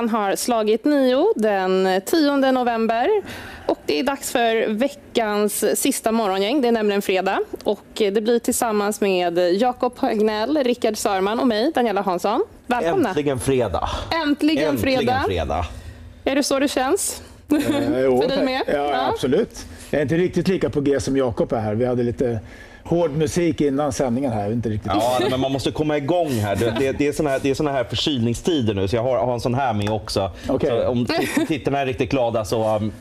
Klockan har slagit nio den 10 november och det är dags för veckans sista morgongäng. Det är nämligen fredag och det blir tillsammans med Jakob Högnell, Rickard Sörman och mig, Daniela Hansson. Välkomna! Äntligen fredag! Äntligen, Äntligen fredag! fredag. Är det så det känns? Eh, jo, För dig med? Ja, Ja. absolut. Jag är inte riktigt lika på G som Jakob är här. Vi hade lite hård musik innan sändningen här. Inte riktigt. Ja, men man måste komma igång här. Det, det, det är såna här, det är såna här förkylningstider nu, så jag har, har en sån här med också. Så om tit- tittarna är riktigt glada så... Um,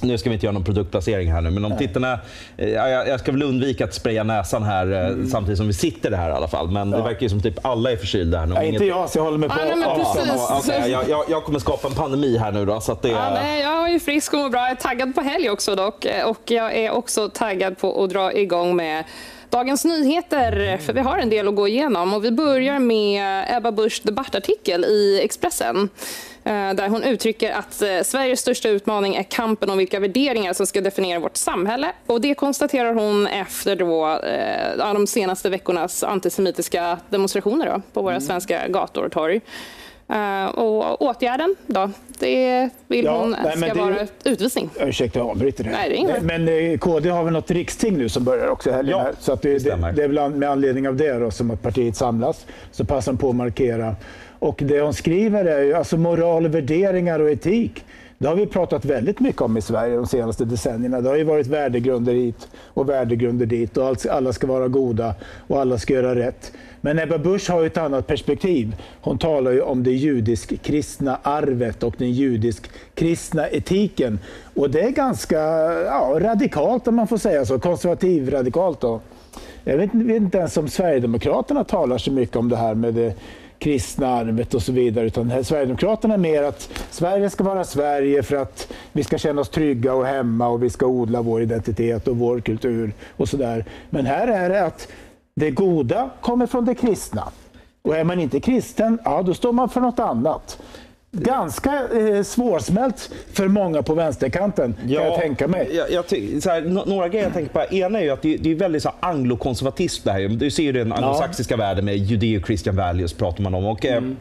nu ska vi inte göra någon produktplacering här nu, men om tittarna... eh, Ja, jag, jag ska väl undvika att spraya näsan här eh, samtidigt som vi sitter här i alla fall. Men det verkar ju som typ alla är förkylda här nu. Ja, Inget- inte jag, så jag håller mig på Ja, nej. Ja, okej, jag, jag, jag kommer skapa en pandemi här nu då. Så att det, Ja, nej, jag är frisk och mår bra. Jag är taggad på helg också dock. Och jag är också taggad på att dra igång med Dagens Nyheter, för vi har en del att gå igenom. Och vi börjar med Ebba Buschs debattartikel i Expressen eh, där hon uttrycker att eh, Sveriges största utmaning är kampen om vilka värderingar som ska definiera vårt samhälle. Och det konstaterar hon efter då, eh, de senaste veckornas antisemitiska demonstrationer då, på våra svenska gator och torg. Eh, och åtgärden då, det vill Ja, hon nej, ska det- vara utvisning. Ursäkta, jag avbryter det. Nej, det. Men eh, KD har väl något riksting nu som börjar också helgen. Ja, här. så att det, det, det är väl an- med anledning av det då, som att partiet samlas. Så passar hon på att markera. Och det hon skriver är ju alltså moral, värderingar och etik. Det har vi pratat väldigt mycket om i Sverige de senaste decennierna. Det har ju varit värdegrunder hit och värdegrunder dit och alla ska vara goda och alla ska göra rätt. Men Ebba Busch har ju ett annat perspektiv. Hon talar ju om det judisk-kristna arvet och den judisk-kristna etiken. Och det är ganska ja, radikalt om man får säga så, konservativ-radikalt. Då. Jag vet, inte- vet inte ens om Sverigedemokraterna talar så mycket om det här med det kristna arvet och så vidare. Utan här- Sverigedemokraterna är mer att Sverige ska vara Sverige för att vi ska känna oss trygga och hemma och vi ska odla vår identitet och vår kultur och sådär. Men här är det att det goda kommer från det kristna. Och är man inte kristen, ja då står man för något annat. Ganska eh, svårsmält för många på vänsterkanten, kan jag tänka mig. Jag, jag, ty- här, några grejer jag tänker på. Ena är ju att det, det är väldigt så här anglokonservatism det här. Du ser ju den anglosaxiska världen med judeo-christian values pratar man om. Och, eh, Mm.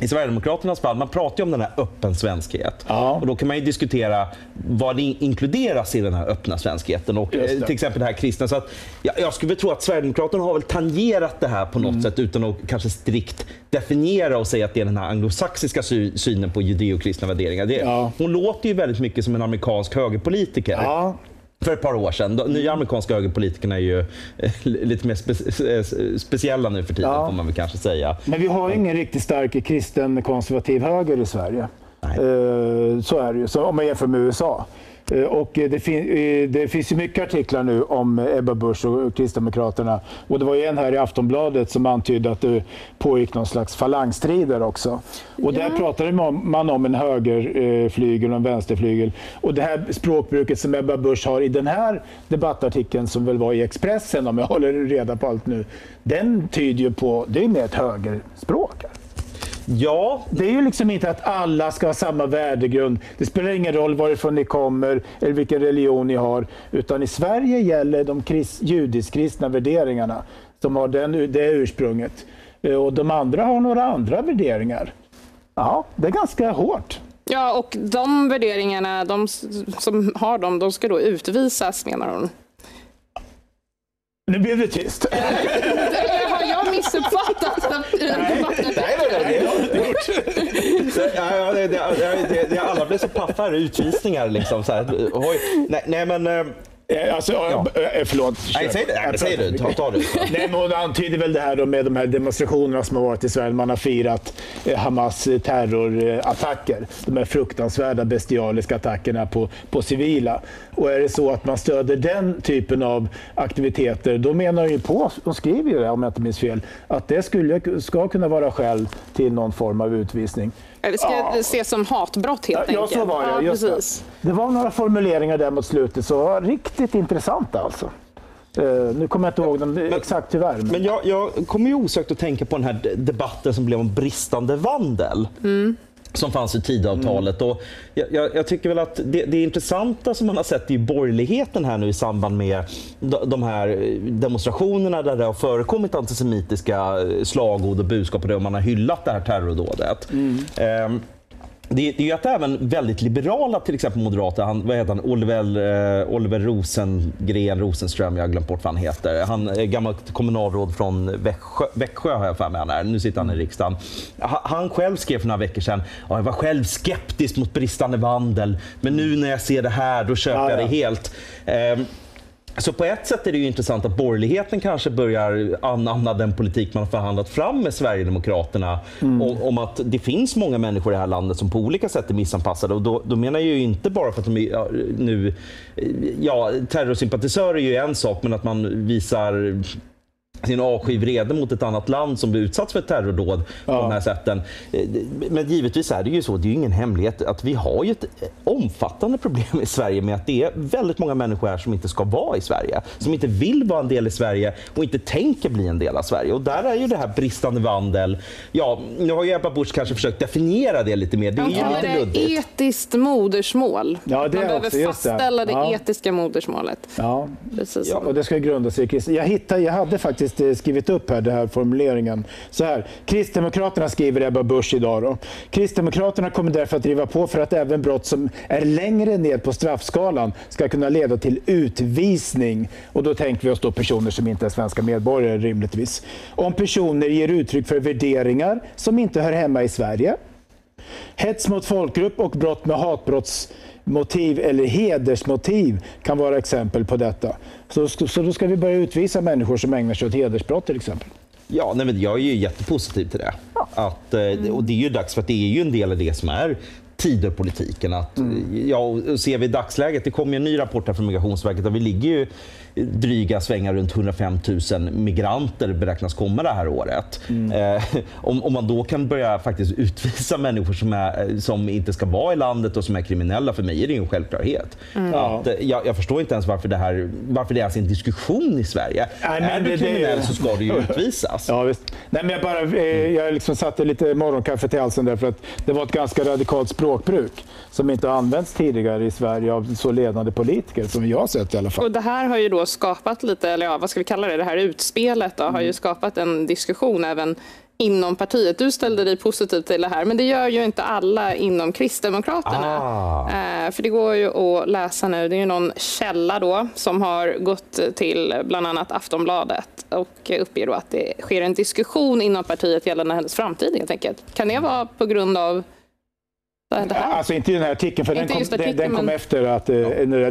I Sverigedemokraternas fall, man pratar ju om den här öppen svenskhet. Ja. Och då kan man ju diskutera vad det inkluderas i den här öppna svenskheten. Och, eh, till exempel det här kristna. Så att, jag, jag skulle tro att Sverigedemokraterna har väl tangerat det här på något Mm. sätt utan att kanske strikt definiera och säga att det är den här anglosaxiska sy- synen på judeo-kristna värderingar. Det, Ja. Hon låter ju väldigt mycket som en amerikansk högerpolitiker Ja, för ett par år sedan. De nya amerikanska högerpolitikerna är ju eh, lite mer spe eh, speciella nu för tiden, Ja. får man väl kanske säga. Men vi har ju ingen riktigt stark kristen konservativ höger i Sverige. Nej. Eh, Så är det ju, så om man jämför med USA. Eh, Och eh, det, fin- eh, det finns ju mycket artiklar nu om Ebba Busch och Kristdemokraterna. Och det var ju en här i Aftonbladet som antydde att det pågick någon slags falangstrider också. Och där pratade man- man om en högerflygel och en vänsterflygel. Och det här språkbruket som Ebba Busch har i den här debattartikeln som väl var i Expressen, om jag håller reda på allt nu, den tyder ju på, det är mer ett högerspråk. Ja, Det är ju liksom inte att alla ska ha samma värdegrund. Det spelar ingen roll varifrån ni kommer eller vilken religion ni har. Utan i Sverige gäller de krist, judisk-kristna värderingarna som har den, det ursprunget. Eh, Och de andra har några andra värderingar. Ja, det är ganska hårt. Ja, och de värderingarna, de som har dem, de ska då utvisas menar hon. Nu blev det tyst. Eller har jag missuppfattat debatten? Nej, nej, nej, det har du inte gjort. Det- ja, det- det- det- Alla blev så paffa här, utvisningar liksom. Så här. Oj. Nej, nej, men... Eh, eh, Eh, Alltså, ja. Förlåt. Nej, säg det. Nej, säg det. Ta, ta det. Nej, men hon antyder väl det här då med de här demonstrationerna som har varit i Sverige. Man har firat eh, Hamas eh, terrorattacker. De här fruktansvärda bestialiska attackerna på, på civila. Och är det så att man stöder den typen av aktiviteter, då menar ju på, de skriver ju det om jag inte minns fel, att det skulle, ska kunna vara skäl till någon form av utvisning. Det ska ses som hatbrott helt Ja, enkelt. så var det. Ja, just precis. det. det var några formuleringar där mot slutet som var riktigt intressanta alltså. Eh, nu kommer jag inte ihåg dem exakt tyvärr. Men... Men jag, jag kommer ju osökt att tänka på den här de- debatten som blev om bristande vandel. Som fanns i Tidöavtalet. Och jag, jag, jag tycker väl att det, det intressanta som man har sett i borgerligheten här nu i samband med de, här demonstrationerna där det har förekommit antisemitiska slagord och budskap och man har hyllat det här terrordådet. Ehm, det, det är ju att även väldigt liberala, till exempel moderater, han, vad heter han, Oliver, eh, Oliver Rosengren, Rosenström, jag har glömt bort vad han heter. Han är gammalt kommunalråd från Växjö, Växjö har jag för mig han är. Nu sitter han i riksdagen. Ha, han själv skrev för några veckor sedan, ja, jag var själv skeptisk mot bristande vandel, men nu när jag ser det här, då köper Ja, jag ja. det helt. Eh, så på ett sätt är det ju intressant att borgerligheten kanske börjar anamma den politik man har förhandlat fram med Sverigedemokraterna Mm. om, om att det finns många människor i det här landet som på olika sätt är missanpassade. Och då, då menar jag ju inte bara för att de är ja, nu... Ja, terrorsympatisörer är ju en sak, men att man visar sin avsky vrede mot ett annat land som blir utsatt för ett terrordåd på Ja. de här sätten. Eh, Men givetvis är det ju så, det är ju ingen hemlighet, att vi har ju ett omfattande problem i Sverige med att det är väldigt många människor här som inte ska vara i Sverige. Som inte vill vara en del i Sverige och inte tänker bli en del av Sverige. Och där är ju det här bristande vandel. Ja, nu har ju Ebba Busch kanske försökt definiera det lite mer. Det är ju kallar lite luddigt. etiskt modersmål. Ja, det Man är behöver också, fastställa det, Ja. etiska modersmålet. Ja. Precis Ja. Och det ska grunda sig i kristen. Jag, hittade, jag hade faktiskt faktiskt eh, skrivit upp här den här formuleringen. Så här. Kristdemokraterna skriver Ebba Busch idag. Då. Kristdemokraterna kommer därför att driva på för att även brott som är längre ned på straffskalan ska kunna leda till utvisning. Och då tänker vi oss då personer som inte är svenska medborgare rimligtvis. Om personer ger uttryck för värderingar som inte hör hemma i Sverige. Hets mot folkgrupp och brott med hatbrottsmotiv eller hedersmotiv kan vara exempel på detta. Så, så då ska vi börja utvisa människor som ägnar sig åt hedersbrott till exempel. Ja, nej, men jag är ju jättepositiv till det. Att, eh, och det är ju dags för att det är ju en del av det som är Tidöpolitiken. Att, eh, ja, ser vi dagsläget, det kommer ju en ny rapport här från Migrationsverket och vi ligger ju dryga svängar runt 105 000 migranter beräknas komma det här året. Eh, om, om man då kan börja faktiskt utvisa människor som, är, som inte ska vara i landet och som är kriminella, för mig är det en självklarhet. Att, eh, jag, jag förstår inte ens varför det, här, varför det är ens en diskussion i Sverige. Nej, men är du det- det- kriminell så ska du ju utvisas. Ja, visst. Nej, men jag, bara, eh, jag liksom satte lite morgonkaffe till halsen där för att det var ett ganska radikalt språkbruk som inte har använts tidigare i Sverige av så ledande politiker som jag har sett i alla fall. Och det här har ju då skapat lite, eller ja, vad ska vi kalla det, det här utspelet då, har Mm. ju skapat en diskussion även inom partiet. Du ställde dig positiv till det här, men det gör ju inte alla inom Kristdemokraterna. Ah. Eh, för det går ju att läsa nu, det är ju någon källa då som har gått till bland annat Aftonbladet och uppger då att det sker en diskussion inom partiet gällande hennes framtid helt enkelt. Kan det vara på grund av? Alltså inte i den här artikeln, för den kom, den, artikeln, den kom men- efter att, eh,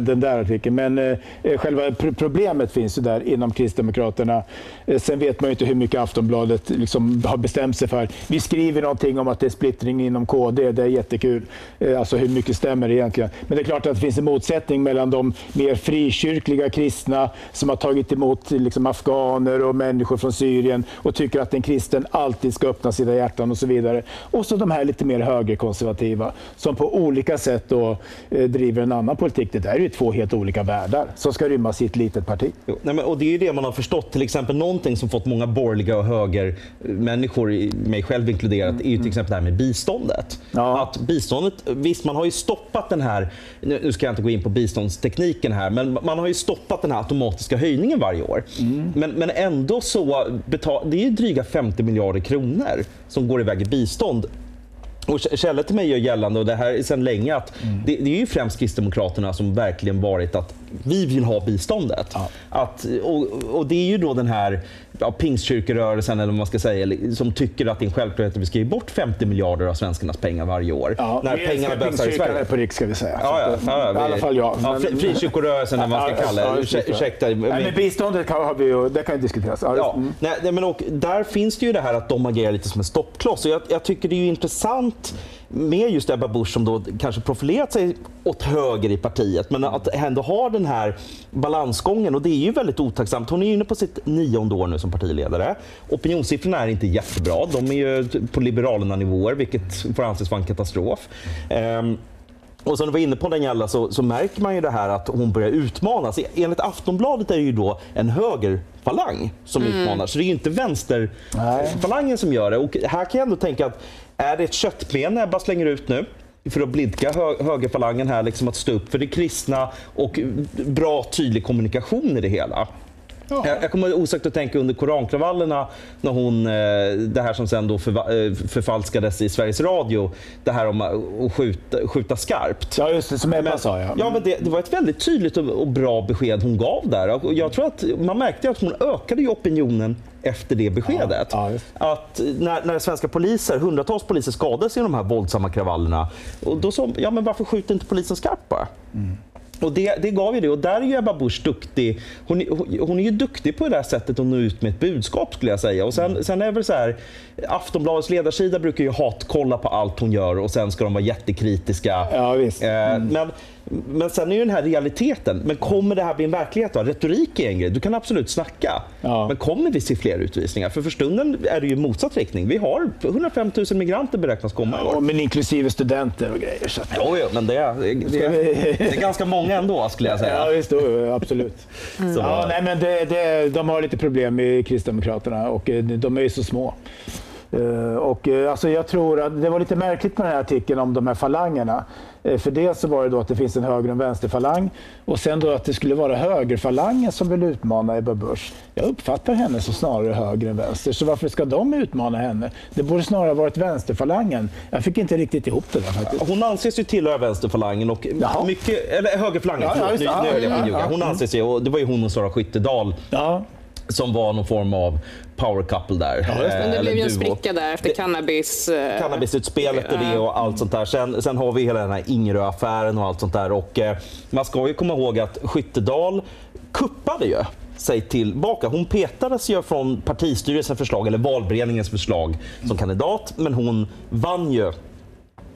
den där artikeln. Men eh, själva pr- problemet finns ju där inom Kristdemokraterna. Eh, sen vet man ju inte hur mycket Aftonbladet liksom har bestämt sig för. Vi skriver någonting om att det är splittring inom KD, det är jättekul. Eh, alltså hur mycket stämmer egentligen? Men det är klart att det finns en motsättning mellan de mer frikyrkliga kristna som har tagit emot liksom, afghaner och människor från Syrien och tycker att en kristen alltid ska öppna sina hjärtan och så vidare. Och så de här lite mer högerkonservativa som på olika sätt då, eh, driver en annan politik. Det där är ju två helt olika världar som ska rymmas i ett litet parti. Jo, nej, men, och det är ju det man har förstått. Till exempel någonting som fått många borgerliga och högermänniskor, mig själv inkluderat, är ju till exempel det här med biståndet. Ja. Att biståndet, visst man har ju stoppat den här, nu ska jag inte gå in på biståndstekniken här, men man har ju stoppat den här automatiska höjningen varje år. Men, men ändå så, betal, det är ju dryga 50 miljarder kronor som går iväg i bistånd. Och källor till mig gör gällande, och det här är sedan länge, att det, det är ju främst Kristdemokraterna som verkligen varit att vi vill ha biståndet. Att, och, och det är ju då den här ja, pingstkyrkorörelsen, eller vad man ska säga, som tycker att det är en självklarhet att vi ska ge bort 50 miljarder av svenskarnas pengar varje år. när vi pengarna behövs här i Sverige. är på riks ska vi säga. Ja, ja, ja, I vi- alla fall jag. Ja, fri- frikyrkorörelsen, eller vad man ska kalla det. Ursäk- ursäkta, Nej, men- biståndet kan, har vi ju, det kan ju diskuteras. Ja, Ja, mm. nej, men och där finns det ju det här att de agerar lite som en stoppkloss. Och jag, jag tycker det är ju intressant med just Ebba Busch som då kanske profilerat sig åt höger i partiet, men att ändå ha den här balansgången. Och det är ju väldigt otacksamt. Hon är inne på sitt nionde år nu som partiledare. Opinionssiffrorna är inte jättebra. De är ju på Liberalerna-nivåer, vilket får anses vara en katastrof. Ehm, och som du var inne på Daniela så, så märker man ju det här att hon börjar utmanas. Enligt Aftonbladet är det ju då en högerfalang som utmanar. Så det är ju inte vänsterfalangen som gör det. Och här kan jag ändå tänka att är det ett köttben Ebba slänger ut nu? För att blidka hö högerfalangen här, liksom att stå upp för det kristna och bra tydlig kommunikation i det hela. Ja. Jag, jag kommer osökt att tänka under korankravallerna, när hon, eh, det här som sen då eh, förfalskades i Sveriges Radio, det här om att skjuta, skjuta skarpt. Ja, just det, som Ebba sa. Ja, ja men det, det, var ett väldigt tydligt och, bra besked hon gav där. jag tror att man märkte att hon ökade opinionen efter det beskedet. Ja, ja, att när, när svenska poliser, hundratals poliser skadades i de här våldsamma kravallerna, och då sa ja men varför skjuter inte polisen skarpt bara? Mm. Och det, det gav ju det. Och där är ju Ebba Busch duktig. Hon, hon är ju duktig på det där sättet att nå ut med ett budskap skulle jag säga. Och sen, sen är det väl så här, Aftonbladets ledarsida brukar ju hatkolla på allt hon gör och sen ska de vara jättekritiska. Ja, visst. Eh, mm. Men men sen är ju den här realiteten. Men kommer det här bli en verklighet? Då? Retorik är en grej. Du kan absolut snacka. Ja. Men kommer vi se fler utvisningar? För för stunden är det ju motsatt riktning. Vi har 105 000 migranter beräknas komma i år. Ja, men inklusive studenter och grejer. Så att... Jo, jo, men det är, det, är, det är ganska många ändå skulle jag säga. Ja, visst, absolut. Mm. Ja, nej, men det, det, de har lite problem med Kristdemokraterna och eh, de är ju så små. Eh, och, eh, alltså, jag tror att det var lite märkligt med den här artikeln om de här falangerna. Eh, för dels så var det då att det finns en höger och en vänsterfalang och sen då att det skulle vara högerfalangen som vill utmana Ebba Busch. Jag uppfattar henne som snarare höger än vänster, så varför ska de utmana henne? Det borde snarare varit vänsterfalangen. Jag fick inte riktigt ihop det där faktiskt. Hon anses ju tillhöra vänsterfalangen och mycket, eller högerfalangen, ja, förlåt, ja, nu, nu jag ja, Hon anses ju, och det var ju hon och Sara Skyttedal ja. som var någon form av power couple där. Ja, det. det blev ju en spricka där efter cannabis... Eh, Cannabysutspelet och det och allt sånt där. Sen, sen har vi hela den här Ingerö-affären och allt sånt där. Och, eh, man ska ju komma ihåg att Skyttedal kuppade ju sig tillbaka. Hon petades ju från partistyrelsens förslag, eller valberedningens förslag, som kandidat, men hon vann ju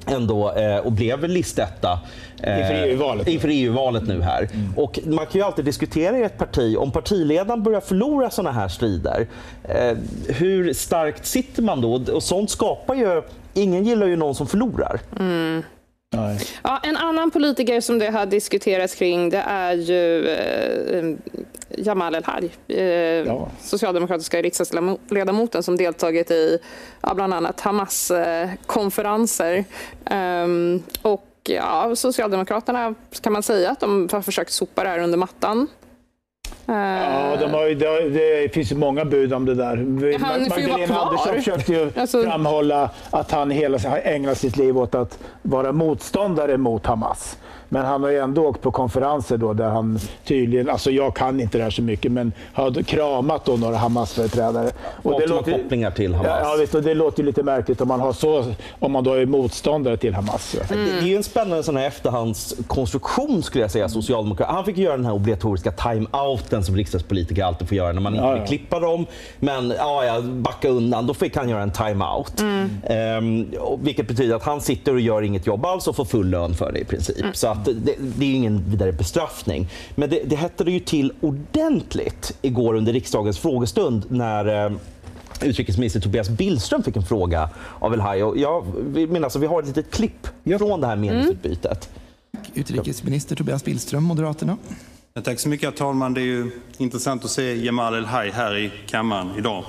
ändå eh, och blev listetta eh, inför EU-valet inför EU nu här. Mm. Och man kan ju alltid diskutera i ett parti, om partiledaren börjar förlora sådana här strider, eh, hur starkt sitter man då? Och sånt skapar ju, ingen gillar ju någon som förlorar. Mm. Ja, en annan politiker som det har diskuterats kring det är ju eh, Jamal El-Haj, eh, ja. socialdemokratiska riksdagsledamoten som deltagit i ja, bland annat Hamas-konferenser. Um, och ja, Socialdemokraterna kan man säga att de har försökt sopa det här under mattan. Ja, de har, det, det finns många bud om det där. Han Magdalena Andersson försökte ju alltså... framhålla att han hela har ägnat sitt liv åt att vara motståndare mot Hamas. Men han har ju ändå åkt på konferenser då där han tydligen, alltså jag kan inte det här så mycket, men har kramat då några Hamas-företrädare. Och, och det låter, kopplingar till Hamas. Ja, vet, och det låter lite märkligt om man, har så, om man då är motståndare till Hamas. Mm. Det, det, är ju en spännande sån här efterhandskonstruktion skulle jag säga, Socialdemokraterna. Han fick göra den här obligatoriska time-outen som riksdagspolitiker alltid får göra när man inte vill klippa dem. Men ja, ja, backa undan, då fick han göra en time-out. Mm. Ehm, vilket betyder att han sitter och gör inget jobb alls och får full lön för det i princip. Mm. Så att det, det, är ingen vidare bestraffning. Men det, det hettade ju till ordentligt igår under riksdagens frågestund när eh, utrikesminister Tobias Billström fick en fråga av El Haj. Jag minnas att vi har ett litet klipp från det här meningsutbytet. Mm. Utrikesminister Tobias Billström, Moderaterna. Ja, tack så mycket, herr talman. Det är ju intressant att se Jamal El-Haj här i kammaren idag.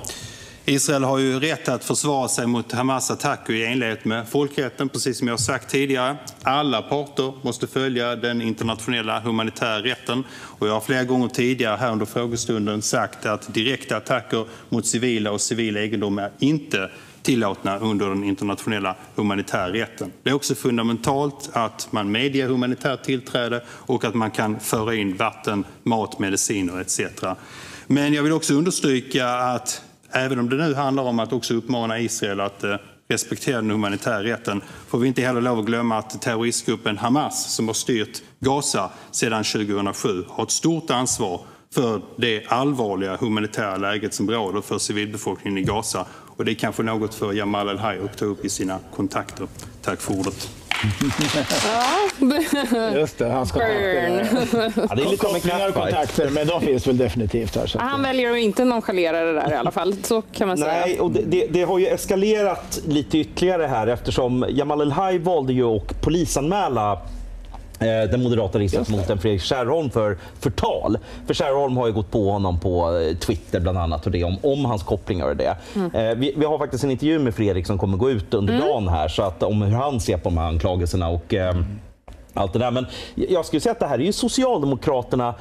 Israel har ju rätt att försvara sig mot Hamas attacker i enlighet med folkrätten, precis som jag sagt tidigare. Alla parter måste följa den internationella humanitära rätten. Och jag har flera gånger tidigare här under frågestunden sagt att direkta attacker mot civila och civil egendom är inte tillåtna under den internationella humanitära rätten. Det är också fundamentalt att man medger humanitärt tillträde och att man kan föra in vatten, mat, mediciner etc. Men jag vill också understryka att Även om det nu handlar om att också uppmana Israel att eh, respektera den humanitära rätten får vi inte heller lov att glömma att terroristgruppen Hamas som har styrt Gaza sedan 2007 har ett stort ansvar för det allvarliga humanitära läget som råder för civilbefolkningen i Gaza. Och det är kanske något för Jamal El-Haj att ta upp i sina kontakter. Tack för ordet. Just det, hans kontakter. Ja, det är lite Kopplingar och kontakter, men de finns väl definitivt här. Så. Han väljer att inte nonchalera det där i alla fall. Så kan man säga. Nej, och det, det, det har ju eskalerat lite ytterligare här eftersom Jamal El-Haj valde ju att polisanmäla den moderata riksdagsledamoten Fredrik Kärrholm för förtal. För Kärrholm har ju gått på honom på eh, Twitter bland annat och det om, om hans kopplingar och det. Mm. Eh, vi, vi, har faktiskt en intervju med Fredrik som kommer gå ut under mm. dagen här så att, om hur han ser på de här anklagelserna. Och, allt det där. Men jag skulle säga att det här är ju Socialdemokraterna,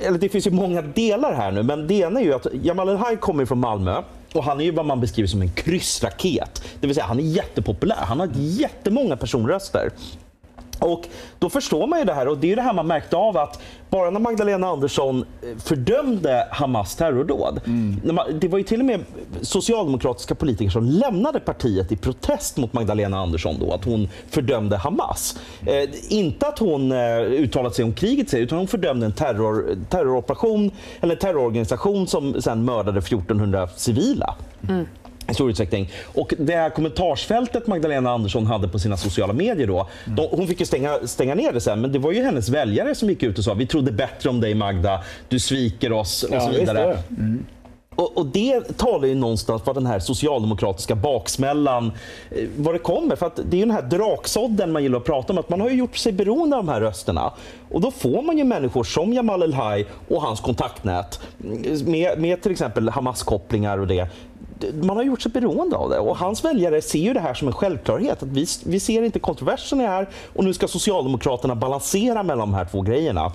eller det finns ju många delar här nu, men det ena är ju att Jamal El-Haj kommer från Malmö och han är ju vad man beskriver som en kryssraket. Det vill säga han är jättepopulär, han har jättemånga personröster. Och då förstår man ju det här och det är det här man märkte av att bara när Magdalena Andersson eh, fördömde Hamas terrordåd. Mm. Det var ju till och med socialdemokratiska politiker som lämnade partiet i protest mot Magdalena Andersson då, att hon fördömde Hamas. Eh, inte att hon eh, uttalat sig om kriget utan hon fördömde en terror, terroroperation eller terrororganisation som sen mördade 1400 civila. Mm i stor utsträckning. Och det här kommentarsfältet Magdalena Andersson hade på sina sociala medier då, mm. då, hon fick ju stänga, stänga ner det sen, men det var ju hennes väljare som gick ut och sa vi trodde bättre om dig Magda, du sviker oss och ja, så vidare. Mm. Och, och, Det talar ju någonstans för den här socialdemokratiska baksmällan, eh, vad det kommer. För att det är ju den här draksådden man gillar att prata om, att man har gjort sig beroende av de här rösterna. Och då får man ju människor som Jamal El-Haj och hans kontaktnät med, med till exempel Hamas-kopplingar och det man har gjort sig beroende av det och hans väljare ser ju det här som en självklarhet. Att vi, vi ser inte kontroversen i här och nu ska Socialdemokraterna balansera mellan de här två grejerna.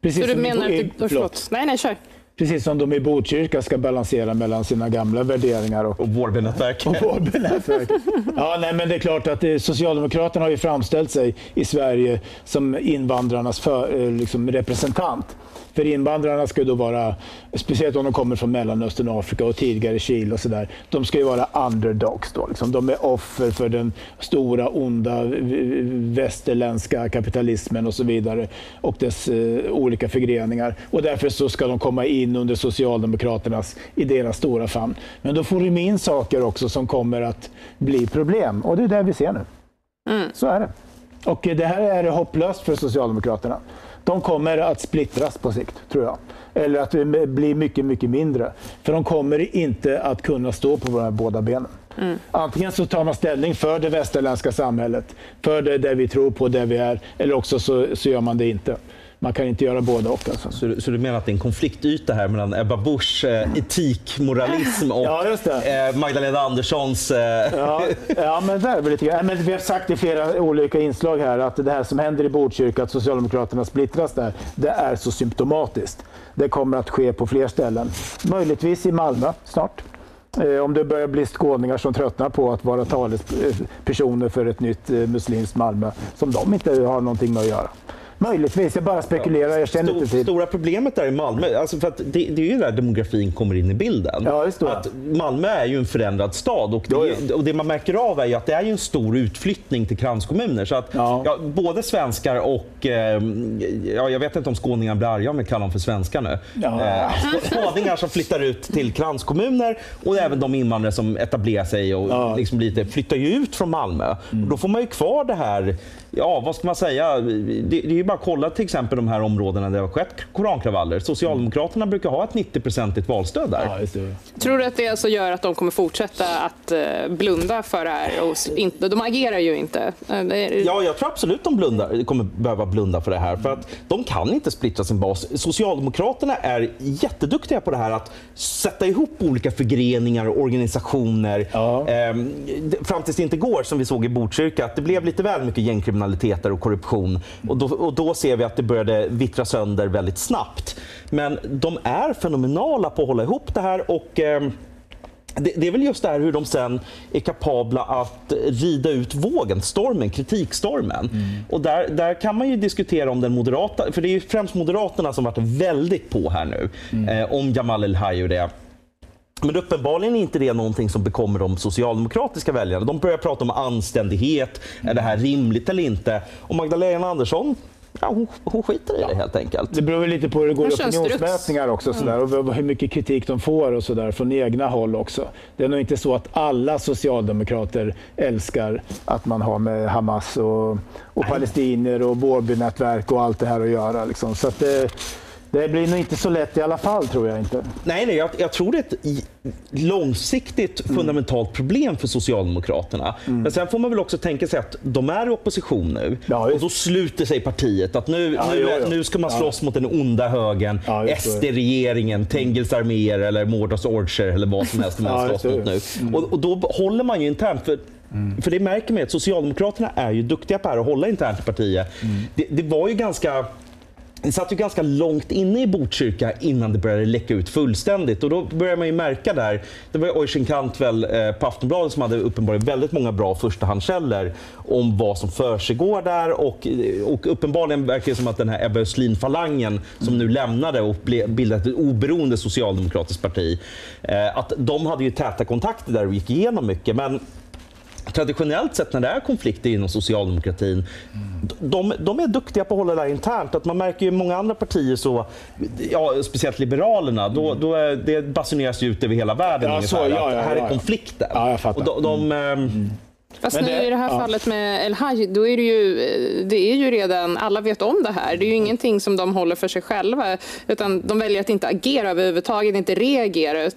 Precis Så du menar att... Förlåt. Nej, nej, kör. Precis som de i Botkyrka ska balansera mellan sina gamla värderingar och, och Vårbynätverk. Och Vårbynätverk. ja, nej, men det är klart att det, Socialdemokraterna har ju framställt sig i Sverige som invandrarnas för, eh, liksom representant. För invandrarna ska då vara, speciellt om de kommer från Mellanöstern, Afrika och tidigare Chile och sådär, de ska ju vara underdogs då. Liksom. De är offer för den stora onda västerländska kapitalismen och så vidare och dess eh, olika förgreningar. Och därför så ska de komma in under Socialdemokraternas, i deras stora famn. Men då får de in saker också som kommer att bli problem och det är det vi ser nu. Mm. Så är det. Och det här är hopplöst för Socialdemokraterna de kommer att splittras på sikt, tror jag. Eller att det blir mycket, mycket mindre. För de kommer inte att kunna stå på våra båda benen. Mm. Antingen så tar man ställning för det västerländska samhället, för det, det vi tror på, det vi är, eller också så, så gör man det inte man kan inte göra både och. Alltså. Så, så, du menar att det är en konfliktyta här mellan Ebba Buschs eh, etikmoralism och ja, eh, Magdalena Anderssons... Eh... Ja, ja, men det är väl lite men Vi har sagt i flera olika inslag här att det här som händer i Botkyrka, att Socialdemokraterna splittras där, det är så symptomatiskt. Det kommer att ske på fler ställen. Möjligtvis i Malmö snart. Eh, om det börjar bli skåningar som tröttnar på att vara talespersoner för ett nytt eh, muslimskt Malmö, som de inte har någonting med att göra. Möjligtvis, jag bara spekulerar. Jag känner Stor, inte till. Stora problemet där i Malmö, alltså för det, det är ju där demografin kommer in i bilden. Ja, just att Malmö är ju en förändrad stad och det, och det man märker av är att det är en stor utflyttning till kranskommuner. Så att, ja. Ja, både svenskar och, eh, ja, jag vet inte om skåningar blir arga om jag kallar dem för svenskar nu. Ja. Eh, som flyttar ut till kranskommuner och även de invandrare som etablerar sig och ja. liksom lite, flyttar ju ut från Malmö. Mm. då får man ju kvar det här, ja vad ska man säga, det, det är ju bara att kolla till exempel de här områdena där det har skett korankravaller. Socialdemokraterna brukar ha ett 90-procentigt valstöd där. Ja, Tror du att det alltså gör att de kommer fortsätta att eh, blunda för det här? Och inte, de agerar ju inte. Eh, ja, jag tror absolut de blundar, kommer behöva blunda för det här. För att de kan inte splittra sin bas. Socialdemokraterna är jätteduktiga på det här att sätta ihop olika förgreningar och organisationer. Ja. Ehm, fram tills det inte går, som vi såg i Botkyrka, att det blev lite väl mycket gängkriminalitet och korruption. Och då, och då ser vi att det började vittra sönder väldigt snabbt. Men de är fenomenala på att hålla ihop det här och eh, det, det, är väl just det här hur de sen är kapabla att rida ut vågen, stormen, kritikstormen. Mm. Och där, där kan man ju diskutera om den moderata, för det är ju främst Moderaterna som varit väldigt på här nu, mm. eh, om Jamal El-Haj och det. Men uppenbarligen är inte det någonting som bekommer de socialdemokratiska väljarna. De börjar prata om anständighet, är det här rimligt eller inte? Och Magdalena Andersson Ja, hon, hon skiter i det helt enkelt. Det beror lite på hur det går i opinionsmätningar också sådär, och hur mycket kritik de får och sådär från egna håll också. Det är nog inte så att alla socialdemokrater älskar att man har med Hamas och, och palestinier och Vårbynätverk och allt det här att göra. Liksom. Så att det, det blir nog inte så lätt i alla fall, tror jag inte. Nej, nej jag, jag tror det är ett långsiktigt mm. fundamentalt problem för Socialdemokraterna. Mm. Men sen får man väl också tänka sig att de är i opposition nu ja, och då sluter sig partiet. Att nu, ja, nu, jo. nu ska man slåss ja. mot den onda högern, ja, SD-regeringen, Tengels arméer eller Mordors Orcher eller vad som helst man slåss mot nu. Mm. Och, och, då håller man ju internt. För För det märker man att Socialdemokraterna är ju duktiga på att hålla internt i partiet. Det, det var ju ganska det satt ju ganska långt inne i Botkyrka innan det började läcka ut fullständigt. Och då började man ju märka där, det var Oisin Kantvel eh, på Aftonbladet som hade uppenbarligen väldigt många bra förstahandskällor om vad som försiggår där. Och, eh, och uppenbarligen verkar det som att den här Ebba Östlin-falangen som nu lämnade och bildade ett oberoende socialdemokratiskt parti, eh, att de hade ju täta kontakter där och gick igenom mycket. Men traditionellt sett när det är konflikter inom socialdemokratin, de, de är duktiga på att hålla det där internt. Att man märker ju många andra partier, så, ja, speciellt Liberalerna, då, då är, det basuneras ju ut över hela världen Ja, ungefär, så, ja, att ja, här ja, är fattar. Och de, de, ehm, Fast Men nu det- i det här ja. fallet med El Haj, då är det ju, det är ju redan, alla vet om det här. Det är ju ingenting som de håller för sig själva, utan de väljer att inte agera överhuvudtaget, inte reagera.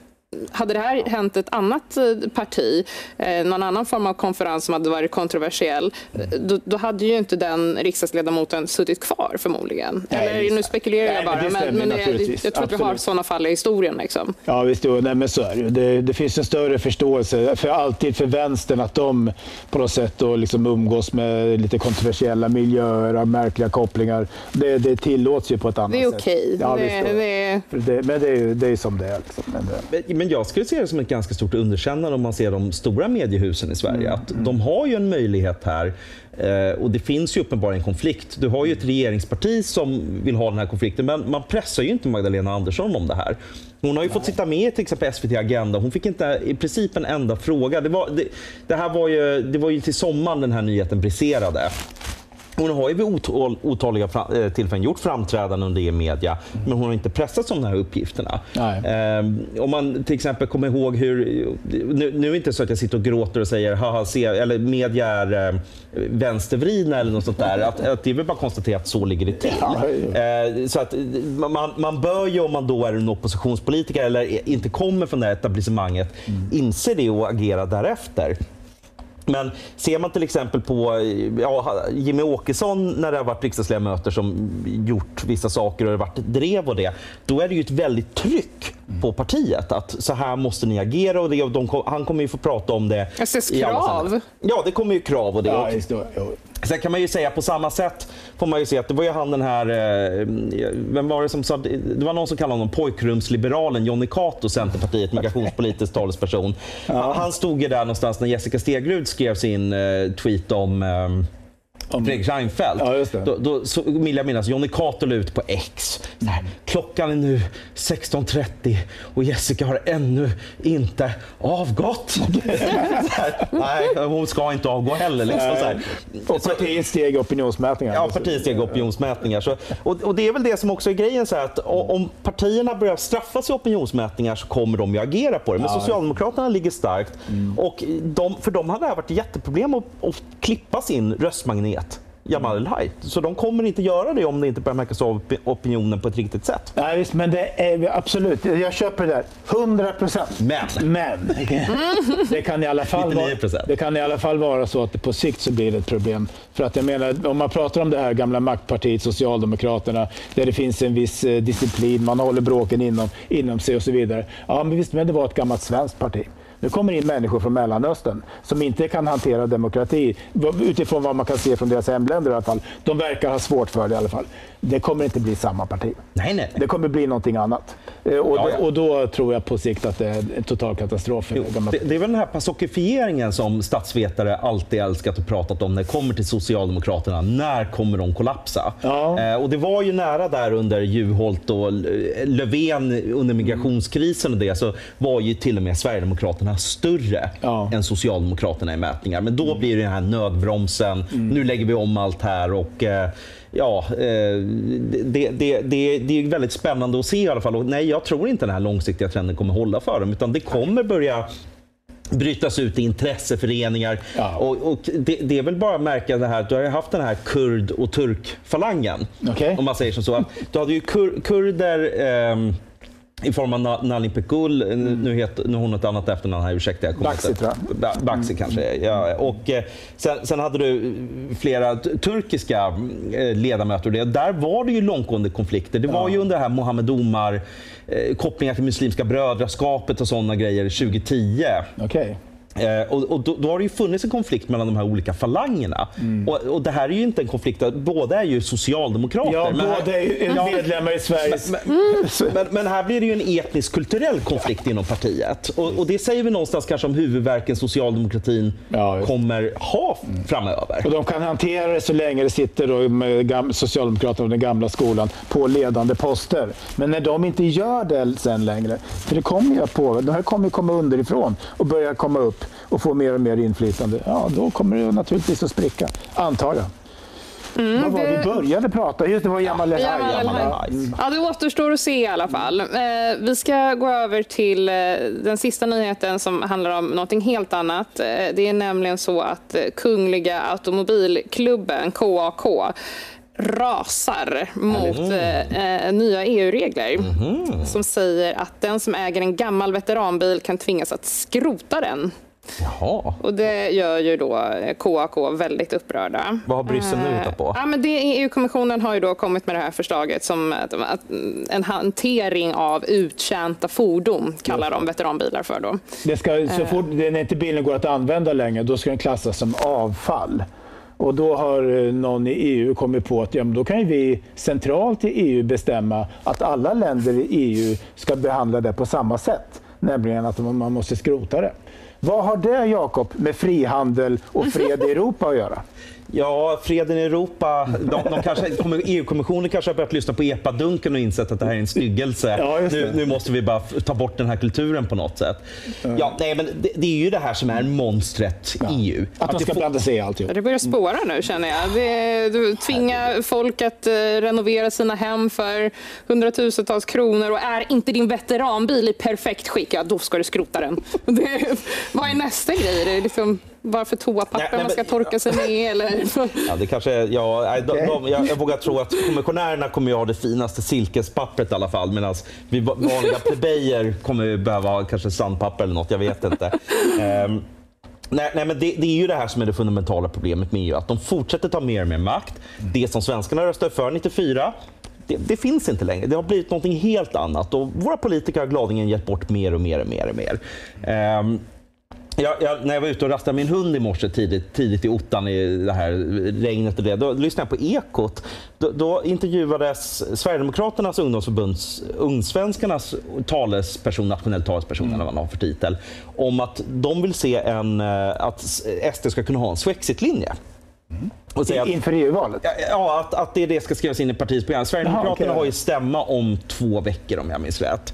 Hade det här hänt ett annat eh, parti, eh, någon annan form av konferens som hade varit kontroversiell, eh, då, då hade ju inte den riksdagsledamoten suttit kvar förmodligen. Nej, Eller nu spekulerar Nej, jag bara, det men, men, naturligtvis. jag tror att vi har sådana fall i historien. Liksom. Ja, visst. Jo, nej, men så är det, det Det finns en större förståelse för alltid för vänstern att de på något sätt då liksom umgås med lite kontroversiella miljöer och märkliga kopplingar. Det, det tillåts ju på ett annat Det är sätt. okej. Ja, det, men det är ju det är som det är. Liksom. Men jag skulle se det som ett ganska stort underkännande om man ser de stora mediehusen i Sverige. Att de har ju en möjlighet här eh, och det finns ju uppenbarligen en konflikt. Du har ju ett regeringsparti som vill ha den här konflikten men man pressar ju inte Magdalena Andersson om det här. Hon har ju fått sitta med till exempel SVT Agenda. Hon fick inte i princip en enda fråga. Det var, det, det här var ju, det var ju till sommaren den här nyheten briserade. Hon har ju vid otal, otaliga eh, tillfällen gjort framträdanden under i media, men hon har inte pressats om de här uppgifterna. Ehm, om man till exempel kommer ihåg hur, nu, nu är det inte så att jag sitter och gråter och säger haha, se, eller media är eh, vänstervridna eller något sånt där. Att, att det är väl bara att konstatera att så ligger det till. Eh, så att eh, man, man bör ju om man då är en oppositionspolitiker eller inte kommer från det här etablissemanget inse det och agera därefter. Men ser man till exempel på ja, Jimmy Åkesson när det har varit riksdagsledamöter som gjort vissa saker och det har varit drev och det, då är det ju ett väldigt tryck på partiet att så här måste ni agera och det, och de, han kommer ju få prata om det. Jag ses i alla krav. sammanhang. Ja, det kommer ju krav och det. ja, Sen kan man ju säga på samma sätt får man ju se att det var ju han den här, eh, vem var det som sa, det var någon som kallade honom pojkrumsliberalen Jonny Cato, Centerpartiet, migrationspolitisk talesperson. Han stod ju där någonstans när Jessica Stegrud skrev sin eh, tweet om eh, Om- Fredrik Reinfeldt. Ja, just det. Då, då så vill jag minnas Jonny Cato la ut på X. Här, Klockan är nu 16.30 och Jessica har ännu inte avgått. Här, Nej, hon ska inte avgå heller. Liksom, så här. Och partiet steg i opinionsmätningar. Ja, partiet steg opinionsmätningar. Så, och, och det är väl det som också är grejen. Så här, att om partierna börjar straffas i opinionsmätningar så kommer de ju agera på det. Men Socialdemokraterna ligger starkt. Och de, för dem hade det här varit ett jätteproblem att, att klippa sin röstmagnet. Jamal El-Haj. Så de kommer inte göra det om det inte börjar märkas av opi- opinionen på ett riktigt sätt. Nej, visst, men det är absolut. Jag köper det där. 100 procent. Men. Men. Det kan, i alla fall vara, 99%. det kan i alla fall vara så att det på sikt så blir det ett problem. För att jag menar, om man pratar om det här gamla maktpartiet Socialdemokraterna, där det finns en viss eh, disciplin, man håller bråken inom, inom sig och så vidare. Ja, men visst, men det var ett gammalt svenskt parti. Nu kommer in människor från Mellanöstern som inte kan hantera demokrati utifrån vad man kan se från deras hemländer i alla fall. De verkar ha svårt för det i alla fall. Det kommer inte bli samma parti. Nej, nej. Det kommer bli någonting annat. Eh, Och, Ja, ja. och då tror jag på sikt att det är en total katastrof. Jo, det det, är väl den här pasokifieringen som statsvetare alltid älskat att prata om när det kommer till Socialdemokraterna. När kommer de kollapsa? Ja. Eh, och det var ju nära där under Juholt och Löfven under migrationskrisen och det så var ju till och med Sverigedemokraterna större Ja. än Socialdemokraterna i mätningar. Men då blir det den här nödbromsen. Nu lägger vi om allt här och eh, Ja, eh, det, det, det, det är väldigt spännande att se i alla fall. Och nej, jag tror inte den här långsiktiga trenden kommer hålla för dem, utan det kommer börja brytas ut i intresseföreningar. Ja. Och, och det, det är väl bara att märka det här, du har haft den här kurd och turkfalangen. Okej. Om man säger som så. Du hade ju kur, kurder ehm, i form av Na- Nalin Pekgul, nu, heter, nu har hon ett annat efternamn här, ursäkta. Jag Baxi, tror Ba- Baxi kanske. Ja, och, eh, sen, sen hade du flera turkiska eh, ledamöter. Det. Där var det ju långtgående konflikter. Det var ju under det här Mohammed Omar, eh, kopplingar till Muslimska brödraskapet och sådana grejer 2010. Okej. Eh, och, och då, då, har det ju funnits en konflikt mellan de här olika falangerna. Mm. Och, och, det här är ju inte en konflikt, båda är ju socialdemokrater. Ja, men båda är ju medlemmar i Sveriges... Men, men, men, men, här blir det ju en etnisk kulturell konflikt ja. inom partiet. Och, och, det säger vi någonstans kanske om huvudverken socialdemokratin ja, kommer ha framöver. Och de kan hantera det så länge det sitter då med Socialdemokraterna och den gamla skolan på ledande poster. Men när de inte gör det sen längre, för det kommer ju att påverka, de här kommer ju komma underifrån och börja komma upp och få mer och mer inflytande, ja då kommer det naturligtvis att spricka, antar jag. Mm, Vad var det... vi började prata? Just det var Jamal El mm. Ja, det återstår att se i alla fall. Eh, vi ska gå över till eh, den sista nyheten som handlar om någonting helt annat. Eh, det är nämligen så att Kungliga Automobilklubben, KAK, rasar mot eh, nya EU-regler mm. som säger att den som äger en gammal veteranbil kan tvingas att skrota den Jaha. Och det gör ju då KAK väldigt upprörda. Vad har Bryssel nu hittat på? Ja, men EU-kommissionen har ju då kommit med det här förslaget som en hantering av uttjänta fordon, kallar de veteranbilar för. Då. Det ska, så fort när inte bilen går att använda längre, då ska den klassas som avfall. Och då har eh, någon i EU kommit på att ja, då kan vi centralt i EU bestämma att alla länder i EU ska behandla det på samma sätt. Nämligen att man måste skrota det. Vad har det, Jakob, med frihandel och fred i Europa att göra? Ja, freden i Europa. De, de kanske, EU-kommissionen kanske har börjat lyssna på epadunken och insett att det här är en styggelse. Ja, nu, nu, måste vi bara ta bort den här kulturen på något sätt. Ja, nej, men det, det är ju det här som är monstret ja. EU. Att, att de ska får... blanda sig i allt. Det börjar spåra nu känner jag. Det, du tvingar folk att uh, renovera sina hem för hundratusentals kronor och är inte din veteranbil i perfekt skick, ja då ska du skrota den. Det, vad är nästa grej? Det är liksom varför toapapper nej, man ska torka sig med? Eller? Ja, det kanske, ja, de, de, jag, jag vågar tro att kommissionärerna kommer att ha det finaste silkespappret i alla fall medan vi vanliga plebejer kommer behöva kanske sandpapper eller något, jag vet inte. Um, Nej, nej, men det, det, är ju det här som är det fundamentala problemet med EU, att de fortsätter ta mer och mer makt. Det som svenskarna röstade för 94, det, det, finns inte längre. Det har blivit något helt annat och våra politiker har gladeligen gett bort mer och mer och mer. Och mer. Um, jag, jag, när jag var ute och rastade min hund i morse tidigt, tidigt i ottan i det här regnet och det, då lyssnade jag på Ekot. Då, då intervjuades Sverigedemokraternas ungdomsförbunds Ungsvenskarnas talesperson, nationell talesperson mm. eller vad man har för titel, om att de vill se en, eh, att SD eh, ska kunna ha en Swexit-linje. Mm. Och säga att, Inför EU-valet? Ja, att, att det, det ska skrivas in i partiets program. Sverigedemokraterna okay. har ju stämma om två veckor om jag minns rätt.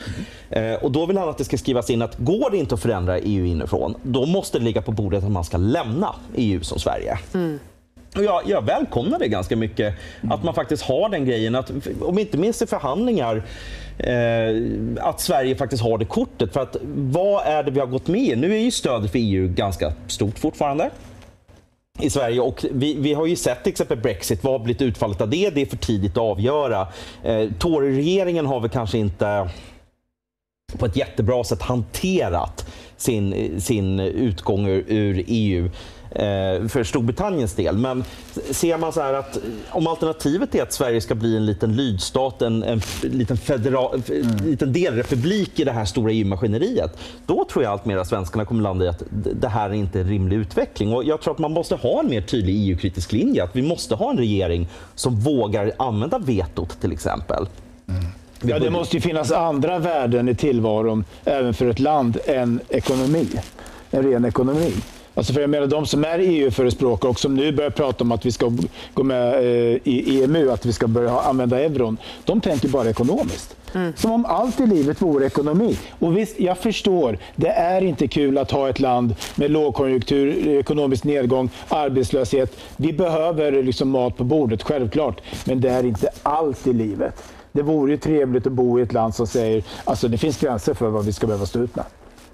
Mm. Eh, och då vill han att det ska skrivas in att går det inte att förändra EU inifrån, då måste det ligga på bordet att man ska lämna EU som Sverige. Mm. Och jag, jag välkomnar det ganska mycket, att man faktiskt har den grejen. Att, om inte minst i förhandlingar, eh, att Sverige faktiskt har det kortet. För att vad är det vi har gått med i? Nu är ju stödet för EU ganska stort fortfarande i Sverige. Och vi, vi, har ju sett till exempel Brexit, vad har blivit utfallet av det? Det är för tidigt att avgöra. Eh, Tory-regeringen har väl kanske inte på ett jättebra sätt hanterat sin, sin utgång ur, ur EU. Eh, för Storbritanniens del. Men ser man så här att om alternativet är att Sverige ska bli en liten lydstat, en, en liten, federal, mm. liten delrepublik i det här stora EU-maskineriet, då tror jag allt mer att svenskarna kommer landa i att det här är inte en rimlig utveckling. Och jag tror att man måste ha en mer tydlig EU-kritisk linje, att vi måste ha en regering som vågar använda vetot till exempel. Mm. Ja, det måste ju finnas andra värden i tillvaron även för ett land än ekonomi. En ren ekonomi. Alltså för jag menar de som är EU-förespråkare och som nu börjar prata om att vi ska gå med eh, i EMU, att vi ska börja använda euron. De tänker bara ekonomiskt. Mm. Som om allt i livet vore ekonomi. Och visst, jag förstår, det är inte kul att ha ett land med lågkonjunktur, ekonomisk nedgång, arbetslöshet. Vi behöver liksom mat på bordet, självklart. Men det är inte allt i livet. Det vore ju trevligt att bo i ett land som säger alltså det finns gränser för vad vi ska behöva stå ut med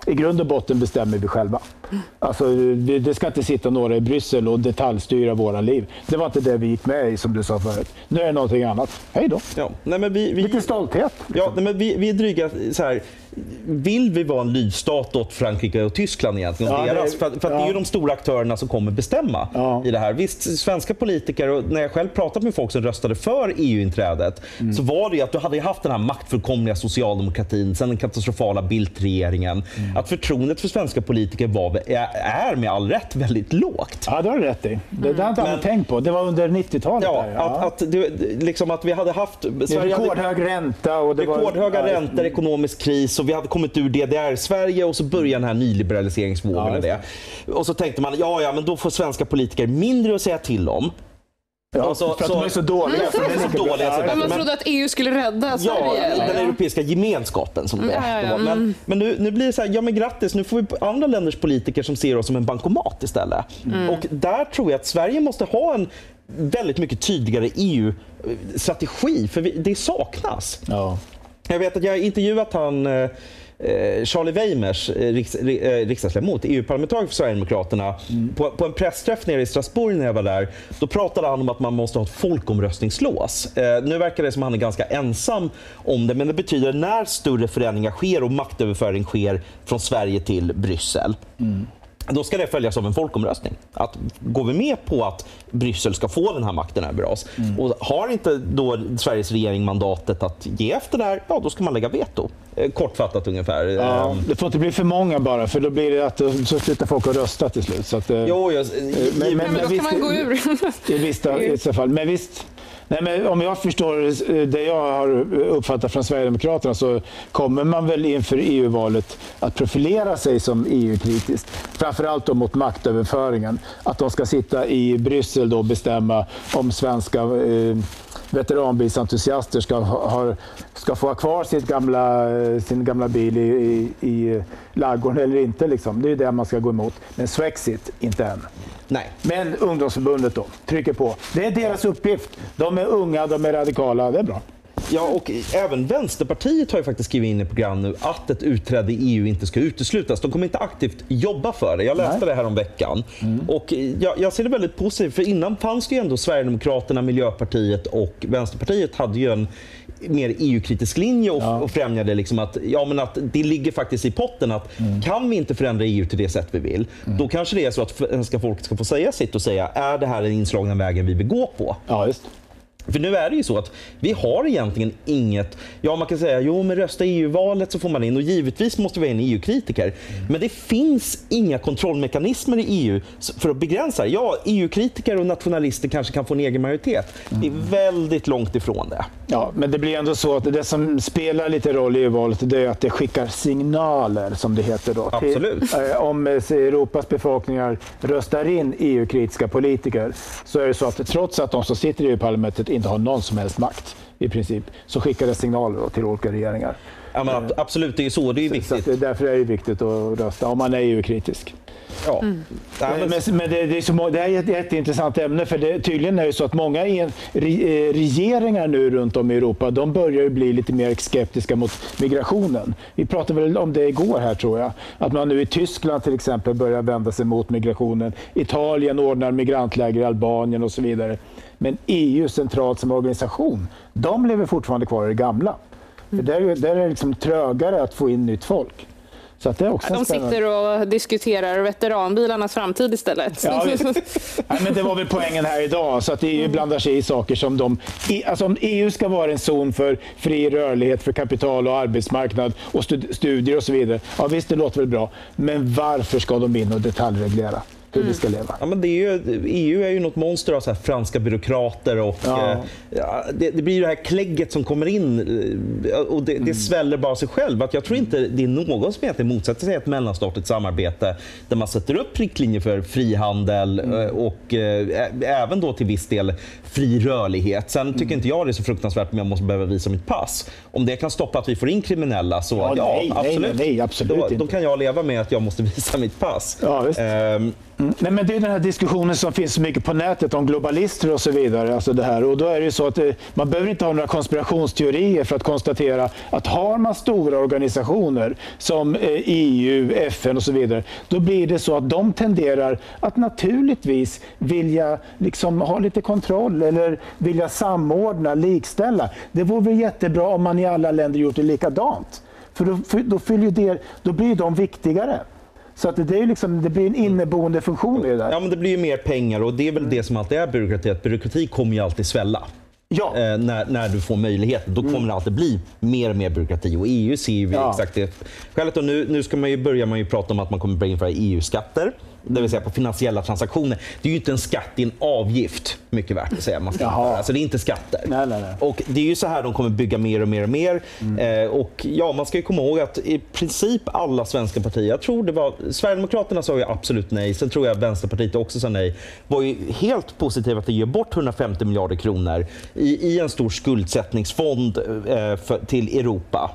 i grund och botten bestämmer vi själva. Alltså, det ska inte sitta några i Bryssel och detaljstyra våra liv. Det var inte det vi gick med i, som du sa förut. Nu är det någonting annat. Hej då! Ja, nej, men vi, vi, Lite stolthet. Ja, nej, men vi, vi är dryga så här vill vi vara en lydstat åt Frankrike och Tyskland egentligen? Ja, deras, för, för att det är ju ja. de stora aktörerna som kommer bestämma Ja. i det här. Visst, svenska politiker, och när jag själv pratat med folk som röstade för EU-inträdet, Mm. så var det ju att du hade haft den här maktfullkomliga socialdemokratin, sen den katastrofala Bildt-regeringen. Mm. Att förtroendet för svenska politiker var, är med all rätt väldigt lågt. Ja, det har du rätt i. Det, det har inte alla tänkt på. Det var under 90-talet. Ja, där, att, att, det, liksom att vi hade haft... Sverige hade- rekordhög ränta. Och det Rekordhöga var, ja, räntor, ekonomisk kris och vi hade kommit ur DDR-Sverige och så började den här nyliberaliseringsvågen. Ja, det. och så tänkte man, ja, ja, men då får svenska politiker mindre att säga till om. Ja, så- för att så- de är så dåliga. För de är så dåliga, så Ja. Men man trodde att EU skulle rädda Ja, Sverige. den eller? europeiska gemenskapen som det, Ja, ja, ja. Men, men nu, nu blir det så här, ja men grattis, nu får vi andra länders politiker som ser oss som en bankomat istället. Och där tror jag att Sverige måste ha en väldigt mycket tydligare EU-strategi, för vi, det saknas. Ja. Jag vet att jag har intervjuat han eh, Charlie Weimers, eh, riks, ri- eh, riksdagsledamot, EU-parlamentariker för Sverigedemokraterna, på, på en pressträff nere i Strasbourg när jag var där. Då pratade han om att man måste ha ett folkomröstningslås. Eh, nu verkar det som att han är ganska ensam om det, men det betyder när större förändringar sker och maktöverföring sker från Sverige till Bryssel, då ska det följas av en folkomröstning. Att går vi med på att Bryssel ska få den här makten över oss och har inte då Sveriges regering mandatet att ge efter där, ja då ska man lägga veto. Eh, Kortfattat ungefär. Ja, Eh, det får inte bli för många bara, för då blir det att eh, så slutar folk att rösta till slut. Så att, eh, Jo, jag, men- Nej, men då visst- kan man gå ur. I vissa, i vissa fall. Men visst, nej, men om jag förstår eh, det jag har uppfattat från Sverigedemokraterna så kommer man väl inför EU-valet att profilera sig som EU-kritiskt. Framförallt då mot maktöverföringen. Att de ska sitta i Bryssel då och bestämma om svenska eh, veteranbilsentusiaster ska, ha, ska få ha kvar sitt gamla, eh, sin gamla bil i, i, i ladugården eller inte. Liksom. Det är det man ska gå emot. Men Swexit, inte än nej. Men ungdomsförbundet då, trycker på. Det är deras uppgift. De är unga, de är radikala. Det är bra. Ja, och även Vänsterpartiet har ju faktiskt skrivit in i program nu att ett utträde i EU inte ska uteslutas. De kommer inte aktivt jobba för det. Jag läste Nej. det här om veckan. Och jag, jag ser det väldigt positivt, för innan fanns det ju ändå Sverigedemokraterna, Miljöpartiet och Vänsterpartiet hade ju en mer EU-kritisk linje och, och främjade liksom att, ja, men att det ligger faktiskt i potten att kan vi inte förändra EU till det sätt vi vill, då kanske det är så att svenska folket ska få säga sitt och säga är det här den inslagna vägen vi vill gå på? Ja, just. För nu är det ju så att vi har egentligen inget... Ja, man kan säga jo, men rösta i EU-valet så får man in och givetvis måste vi ha in EU-kritiker. Men det finns inga kontrollmekanismer i EU för att begränsa. det. Ja, EU-kritiker och nationalister kanske kan få en egen majoritet. Vi är väldigt långt ifrån det. Ja, men det blir ändå så att det som spelar lite roll i EU-valet det är att det skickar signaler, som det heter då. till- Absolut. eh, om eh, Europas befolkningar röstar in EU-kritiska politiker så är det så att trots att de som sitter i EU-parlamentet inte har någon som helst makt i princip, så skickar det signaler då till olika regeringar. Ja, men ab- absolut, det är så. Det är ju Så viktigt. det, därför är det viktigt att rösta om man är EU-kritisk. Ja. Mm. Ja, men- Men, men det, det, är så, det här är ett jätteintressant ämne för det, tydligen är det så att många en, re, eh, regeringar nu runt om i Europa de börjar ju bli lite mer skeptiska mot migrationen. Vi pratade väl om det igår här tror jag. Att man nu i Tyskland till exempel börjar vända sig mot migrationen. Italien ordnar migrantläger i Albanien och så vidare. Men EU centralt som organisation, de lever fortfarande kvar i det gamla. För där, är- där är det liksom trögare att få in nytt folk. Så det är också De spännande- sitter och diskuterar veteranbilarnas framtid istället. Ja. Nej, men det var väl poängen här idag. Så att EU blandar sig i saker som de... i- Alltså om EU ska vara en zon för fri rörlighet för kapital och arbetsmarknad och stud- studier och så vidare. Ja visst, det låter väl bra. Men varför ska de in och detaljreglera hur vi ska leva? Ja, men det är ju, EU är ju något monster av så här franska byråkrater och Ja. eh, det, det blir det här klägget som kommer in eh, och det, det sväller bara sig själv. Att jag tror inte det är någon som egentligen motsätter sig ett mellanstatligt samarbete där man sätter upp riktlinjer för frihandel eh, och eh, även då till viss del fri rörlighet. Sen tycker inte jag det är så fruktansvärt om jag måste behöva visa mitt pass. Om det kan stoppa att vi får in kriminella så Ja, ja, nej, absolut. nej, nej, absolut då, då kan jag leva med att jag måste visa mitt pass. Ja, visst. Ehm, Mm. Nej, men det är den här diskussionen som finns så mycket på nätet om globalister och så vidare. Alltså det här. Och då är det så att det, man behöver inte ha några konspirationsteorier för att konstatera att har man stora organisationer som eh, EU, FN och så vidare, då blir det så att de tenderar att naturligtvis vilja liksom ha lite kontroll eller vilja samordna, likställa. Det vore väl jättebra om man i alla länder gjort det likadant. För då, för, då, fyller det, då blir de viktigare. Så att det, är liksom, det blir en inneboende funktion i det där. Ja, men det blir ju mer pengar och det är väl det som alltid är byråkrati. Att byråkrati kommer ju alltid svälla. Ja. Eh, när, när du får möjlighet. Då kommer det alltid bli mer och mer byråkrati. Och EU ser ju Ja. exakt det. Skälet och nu, nu ska man ju börja man ju prata om att man kommer börja införa EU-skatter. Det vill säga på finansiella transaktioner. Det är ju inte en skatt, det är en avgift. Mycket värt att säga. Man ska. Alltså det är inte skatter. Nej, nej, nej. Och Det är ju så här de kommer bygga mer och mer och mer. Eh, och ja, Man ska ju komma ihåg att i princip alla svenska partier, jag tror det var Sverigedemokraterna sa ju absolut nej, sen tror jag Vänsterpartiet också sa nej, var ju helt positiva till att ge bort 150 miljarder kronor i, i en stor skuldsättningsfond eh, för, till Europa.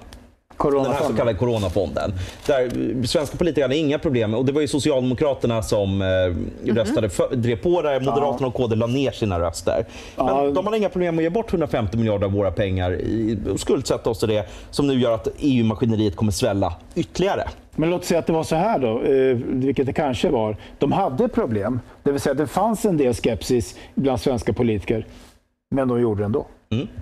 Den här så kallade coronafonden. Där svenska politiker hade inga problem och det var ju Socialdemokraterna som eh, röstade för, drev på där. Moderaterna och KD la ner sina röster. Men Ja. de hade inga problem med att ge bort 150 miljarder av våra pengar i, och skuldsätta oss till det som nu gör att EU-maskineriet kommer svälla ytterligare. Men låt säga att det var så här då, eh, vilket det kanske var. De hade problem, det vill säga det fanns en del skepsis bland svenska politiker, men de gjorde det ändå.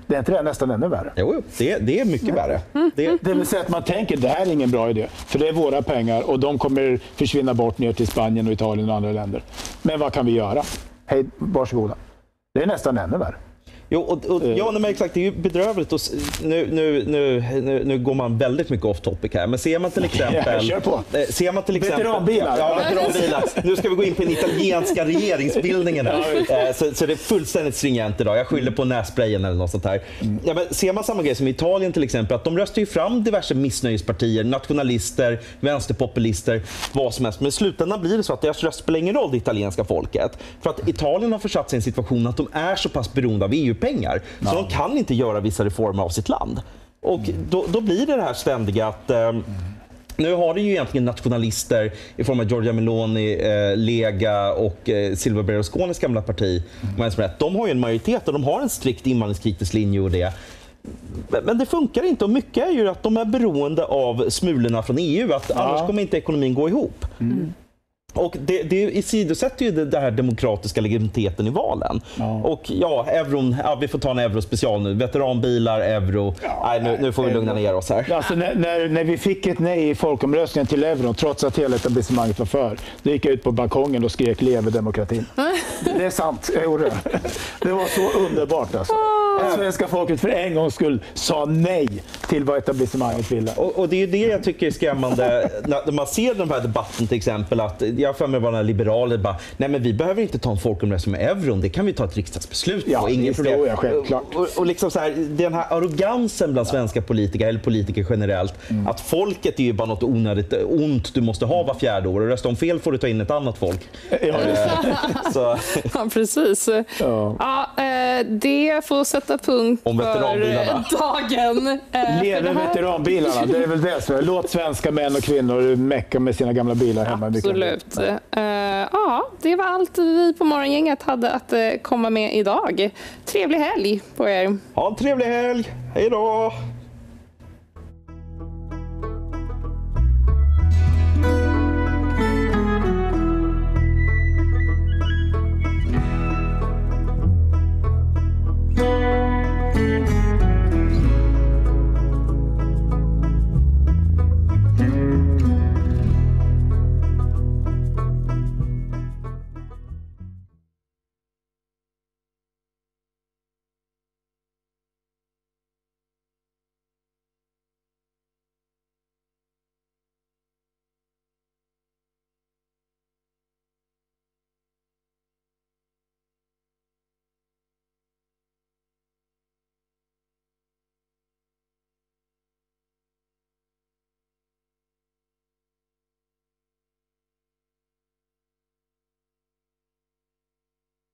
Det är inte det nästan ännu värre? Jo, jo, det, det är mycket värre. Det, Det vill säga att man tänker det här är ingen bra idé, för det är våra pengar och de kommer försvinna bort ner till Spanien och Italien och andra länder. Men vad kan vi göra? Hej, varsågoda. Det är nästan ännu värre. Jo, och, och, ja, nej, men exakt. Det är ju bedrövligt. Och, nu, nu, nu, nu, nu går man väldigt mycket off topic här. Men ser man till exempel... kör på. eh, Ser man till exempel Veteranbilar. Ja, veteranbilar. Nu ska vi gå in på den italienska regeringsbildningen. Här. Eh, Så, så det är fullständigt stringent idag. Jag skyller på nässprayen eller något sånt här. Ja, men ser man samma grej som i Italien till exempel, att de röstar ju fram diverse missnöjespartier, nationalister, vänsterpopulister, vad som helst. Men i slutändan blir det så att deras röst spelar ingen roll, det italienska folket. För att Italien har försatt sig i en situation att de är så pass beroende av EU-pengar, så de kan inte göra vissa reformer av sitt land. Och då, då blir det det här ständiga att ehm, nu har det ju egentligen nationalister i form av Giorgia Meloni, eh, Lega och eh, Silvio Berlusconis gamla parti. rätt. De har ju en majoritet och de har en strikt invandringskritisk linje och det. Men- det funkar inte och mycket är ju att de är beroende av smulorna från EU. Att Annars kommer inte ekonomin gå ihop. Och det, det isidosätter ju det här demokratiska legitimiteten i valen. Och ja, euron, ja, vi får ta en eurospecial nu. Veteranbilar, euro. Nej, nu, nu får vi lugna ner oss här. Alltså, när, när, när vi fick ett nej i folkomröstningen till euron, trots att hela etablissemanget var för, då gick jag ut på balkongen och skrek leve demokratin. Det är sant, jag gjorde det. Det var så underbart alltså. Att svenska folket för en gångs skull sa nej till vad etablissemanget ville. Och, och det är ju det jag tycker är skrämmande när när man ser den här debatten till exempel. att Jag för mig var några liberaler bara, nej men vi behöver inte ta en folkomröstning med euron, det kan vi ta ett riksdagsbeslut Ja, på. det Inget problem. jag självklart. Och, och, liksom så här, den här arrogansen bland svenska politiker, eller politiker generellt, Mm. att folket är ju bara något onödigt ont du måste ha var fjärde år och rösta om fel får du ta in ett annat folk. Ja, det- Så, Ja, precis. Ja. Ja, eh, det får sätta punkt Om för veteranbilarna. eh, dagen. Eh, Leve veteranbilarna, det är väl det som är. Låt svenska män och kvinnor mecka med sina gamla bilar hemma. Mycket Absolut. Eh, ja, det var allt vi på Morgongänget hade att komma med idag. Trevlig helg på er. ha en trevlig helg, hej då!